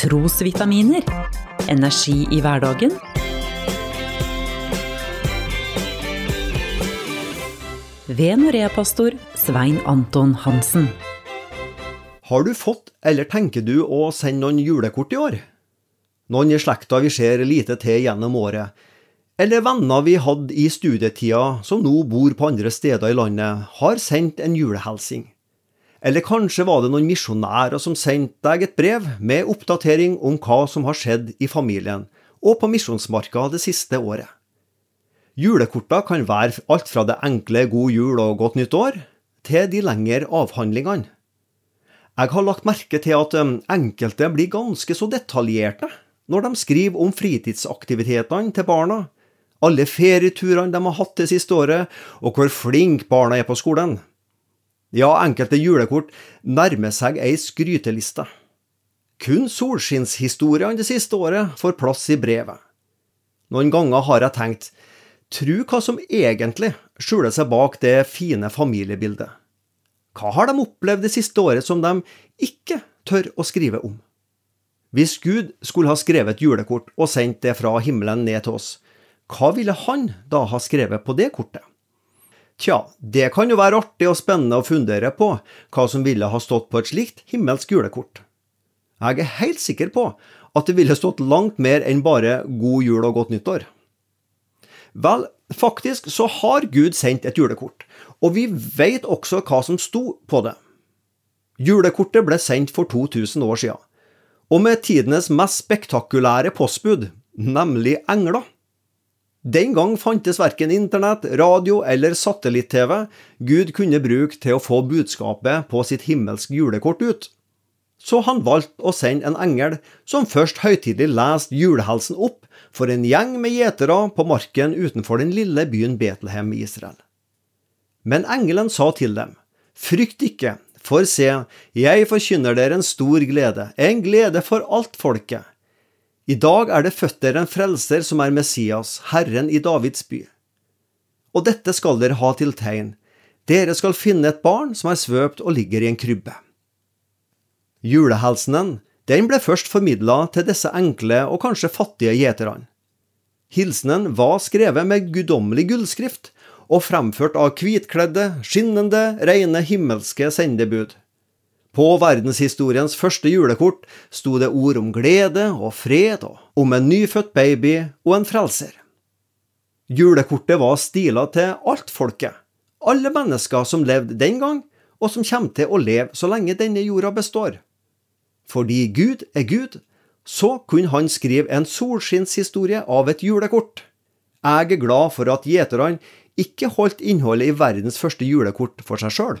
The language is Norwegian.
Trosvitaminer. Energi i hverdagen. Ved Norea-pastor Svein Anton Hansen. Har du fått, eller tenker du å sende noen julekort i år? Noen i slekta vi ser lite til gjennom året, eller venner vi hadde i studietida som nå bor på andre steder i landet, har sendt en julehelsing. Eller kanskje var det noen misjonærer som sendte deg et brev med oppdatering om hva som har skjedd i familien og på misjonsmarka det siste året. Julekorta kan være alt fra det enkle god jul og godt nytt år, til de lengre avhandlingene. Jeg har lagt merke til at um, enkelte blir ganske så detaljerte når de skriver om fritidsaktivitetene til barna, alle ferieturene de har hatt det siste året, og hvor flinke barna er på skolen. Ja, enkelte julekort nærmer seg ei skryteliste. Kun solskinnshistoriene det siste året får plass i brevet. Noen ganger har jeg tenkt, tru hva som egentlig skjuler seg bak det fine familiebildet. Hva har de opplevd det siste året som de ikke tør å skrive om? Hvis Gud skulle ha skrevet julekort og sendt det fra himmelen ned til oss, hva ville han da ha skrevet på det kortet? Tja, det kan jo være artig og spennende å fundere på hva som ville ha stått på et slikt himmelsk julekort. Jeg er helt sikker på at det ville stått langt mer enn bare God jul og godt nyttår. Vel, faktisk så har Gud sendt et julekort, og vi vet også hva som sto på det. Julekortet ble sendt for 2000 år siden, og med tidenes mest spektakulære postbud, nemlig engler. Den gang fantes verken internett, radio eller satellitt-TV Gud kunne bruke til å få budskapet på sitt himmelske julekort ut. Så han valgte å sende en engel som først høytidelig leste julehelsen opp for en gjeng med gjetere på marken utenfor den lille byen Betlehem i Israel. Men engelen sa til dem, Frykt ikke, for se, jeg forkynner dere en stor glede, en glede for alt folket. I dag er det født dere en frelser som er Messias, Herren i Davids by. Og dette skal dere ha til tegn. Dere skal finne et barn som er svøpt og ligger i en krybbe. Julehelsenen den ble først formidla til disse enkle og kanskje fattige gjeterne. Hilsenen var skrevet med guddommelig gullskrift og fremført av hvitkledde, skinnende, rene himmelske sendebud. På verdenshistoriens første julekort sto det ord om glede og fred, og om en nyfødt baby og en frelser. Julekortet var stila til alt folket, alle mennesker som levde den gang, og som kommer til å leve så lenge denne jorda består. Fordi Gud er Gud, så kunne han skrive en solskinnshistorie av et julekort. Jeg er glad for at gjeterne ikke holdt innholdet i verdens første julekort for seg sjøl.